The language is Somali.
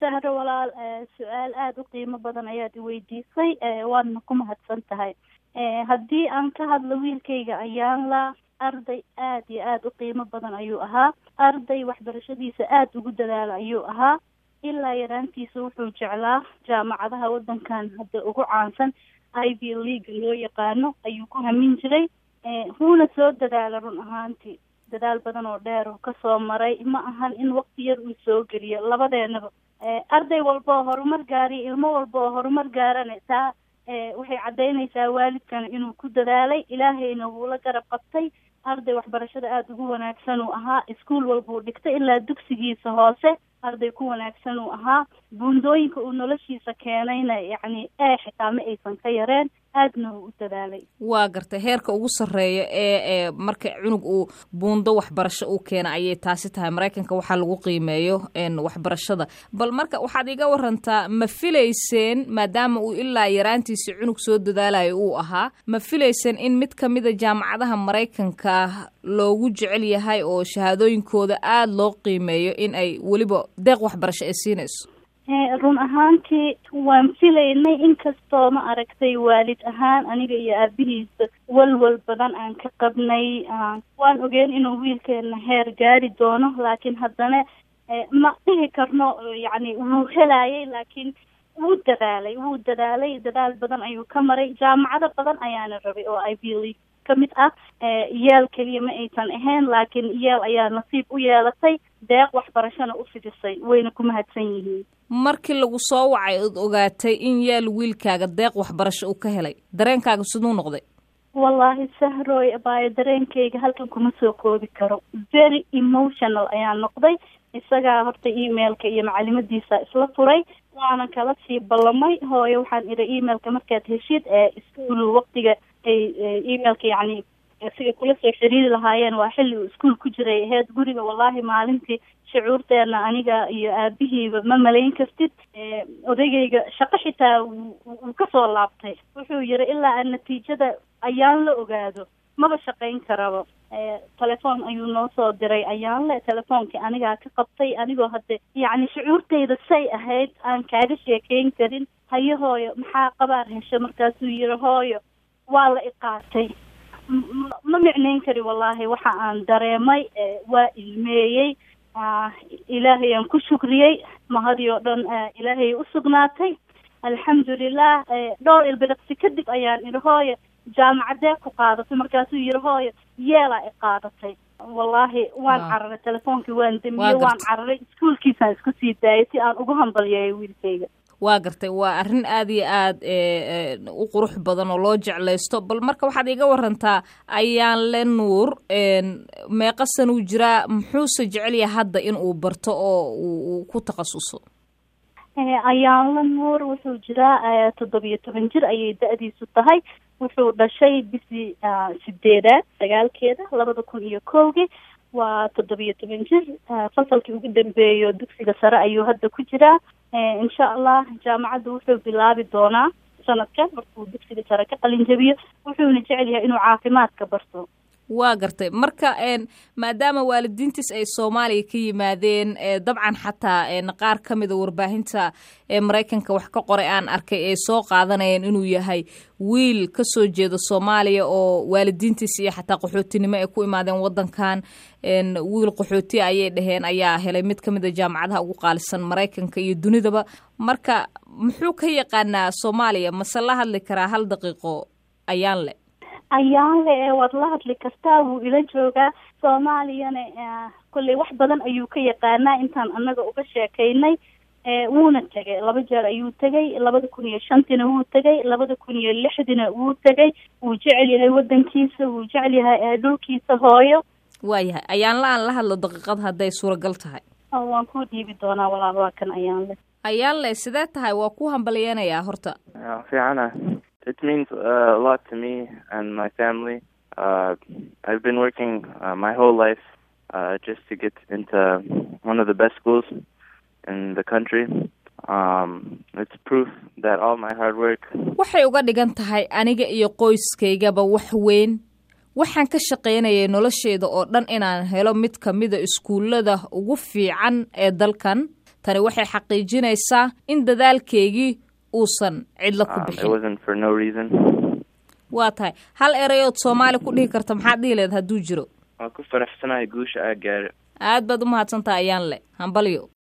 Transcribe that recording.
sahro walaal su'aal aada u qiimo badan ayaad iweydiisay waadna ku mahadsan tahay. Haddii aan ka hadlo wiilkayga ayaan la arday aada iyo aada u qiimo badan ayuu ahaa. Arday waxbarashadiisa aada ugu dadaala ayuu ahaa. Ilaa yaraantiisa wuxuu jeclaa jaamacadaha waddankan hadda ugu caansan. Ivy leaga loo yaqaano ayuu ku hamin jiray. Wuuna soo dadaala run ahaantii. Dadaal badan oo dheer oo ka soo maray. Ma ahan in waqti yar uu soo geliyo. Labadeenaba arday walba horumar gaariyo ilmo walba oo horumar gaarana taa waxay caddaynaysaa waalidkana inuu ku dadaalay ilaahayna wuu la garab qabtay. Arday waxbarashada aada ugu wanaagsan uu ahaa iskuol walba dhigtay ilaa dugsigiisa hoose arday ku wanaagsan uu ahaa. Buundooyinka uu noloshiisa keenayna yacni ee xitaa ma aysan ka yareen aadna u dadaalay. Waa gartay heerka ugu sarreeya ee ee marka cunug uu buundo waxbarasho uu keena ayay taasi tahay. Maraykanka waxaa lagu qiimeeyo waxbarashada. Bal marka waxaad iga warantaa ma filayseen maadaama uu ilaa yaraantiisii cunug soo dadaalayo uu ahaa ma filayseen in mid ka mida jaamacadaha maraykanka loogu jecel yahay oo shahaadooyinkooda aada loo qiimeeyo in ay weliba deeq waxbarasho ay siinayso run ahaantii waan filaynay inkastoo ma aragtay waalid ahaan aniga iyo aabihiisa walwal badan aan ka qabnay waan ogeen inuu wiilkeena heer gaari doono laakiin haddana ma dhihi karno yacni wuu helayay laakiin wuu dadaalay wuu dadaalay dadaal badan ayuu ka maray jaamacado badan ayaana rabay oo ivy league ka mid ah yeel keliya ma aysan ahayn laakiin yeel ayaa nasiib u yeelatay deeq waxbarashona u fidisay wayna ku mahadsan yihiin. Markii lagu soo wacay ood ogaatay in yeel wiilkaaga deeq waxbarasho uu ka helay. Dareenkaaga siduu noqday? Wallaahi sahroy baayo dareenkayga halkan kuma soo koobi karo. Very emotional ayaa noqday. Isagaa horta emailka iyo macalimadiisa isla furay waana kala sii ballamay. Hooyo waxaan idhi emailka markaad heshid ee iskuol waqtiga ay emailka yacni siga kula soo xiriiri lahaayeen waa xilli uu iskuol ku jiray. Aheyd guriga wallaahi maalintii shucuurteena aniga iyo aabihiiba ma malayn kartid. Odaygayga shaqo xitaa wuu ka soo laabtay. Wuxuu yiri ilaa aan natiijada ayaan la ogaado maba shaqayn karaba. Telefoon ayuu noo soo diray. Ayaan le telefoonkii anigaa ka qabtay anigoo hadde yacni shucuurtayda say ahayd aan kaaga sheekeyn karin. Haye hooyo maxaa qabaar hesho markaasuu yiri hooyo waa la iqaatay. Ma micnayn kari wallaahi waxa aan dareemay waa ilmeeyey ilaahay aan ku shukriyey mahadii oo dhan ilaahay u sugnaatay. Alxamdulilah dhowr ilbiriqsi kadib ayaan idhi hooyo jaamacadee ku qaadatay. Markaasuu yiri hooyo yeelaa i qaadatay. Wallaahi waan cararay telefoonkii waan damiyey waan cararay iskuolkiisaan isku sii daayay si aan ugu hambalyeeyo wiilkayga waa gartay waa arrin aada iyo aada u qurux badan oo loo jeclaysto bal marka waxaad iga warantaa ayaan le nuur meeqa sanuu jiraa muxuuse jecelyaha hadda in uu barto oo uu ku takhasuso ayaanla nuur wuxuu jiraa toddobiyo toban jir ayay da-diisu tahay. Wuxuu dhashay bishii sideedaad sagaalkeeda labada kun iyo kowgii waa toddobiyo toban jir. Fasalkii ugu dambeeyo dugsiga sare ayuu hadda ku jiraa. Insha allah jaamacadda wuxuu bilaabi doonaa sanadkan markuu dugsiga sare ka qalin jabiyo wuxuuna jecel yahay inuu caafimaadka barto waa gartay. Marka maadaama waalidiintiis ay soomaaliya ka yimaadeen dabcan xataa qaar ka mida warbaahinta ee maraykanka wax ka qoray aan arkay ay soo qaadanayeen inuu yahay wiil ka soo jeeda soomaaliya oo waalidiintiis iyo xataa qaxootinimo ay ku imaadeen wadankan wiil qaxooti ayay dhaheen ayaa helay mid ka mida jaamacadaha ugu qaalisan maraykanka iyo dunidaba. Marka muxuu ka yaqaanaa soomaaliya? Mase la hadli karaa hal daqiiqo ayaan le ayaan le waad la hadli kartaa wuu ila joogaa soomaaliyana kolley wax badan ayuu ka yaqaanaa. Intaan annaga uga sheekaynay wuuna tegay. Laba jeer ayuu tegay. Labada kun iyo shantiina wuu tegay. Labada kun iyo lixdiina wuu tegay. Wuu jecel yahay wadankiisa wuu jecel yahay dhulkiisa hooyo. Waayahay ayaan la aan la hadlo daqiiqad hadday suuragal tahay. Waan kuu dhiibi doonaa walaal waa kan ayaan le ayaan le sidee tahay? Waa ku hambalyeenayaa horta. Fiicana It means uh, a lot to me and my family. Uh, I've been working uh, my whole life uh, just to get into one of the best schools in the country. Um, it's proof that all my hard work. waxay uga dhigan tahay aniga iyo qoyskaygaba wax weyn waxaan ka shaqaynayay nolosheeda oo dhan inaan helo mid ka mida iskuullada ugu fiican ee dalkan tani waxay xaqiijinaysaa in dadaalkeygii uusan cidlo ku Um, bixin. waa tahay. Hal erayood soomaali ku dhihi karta maxaad dhihi leed hadduu jiro? Waan ku faraxsanahay guusha aa gaaray aad baad u mahadsantaha ayaan le hambalyo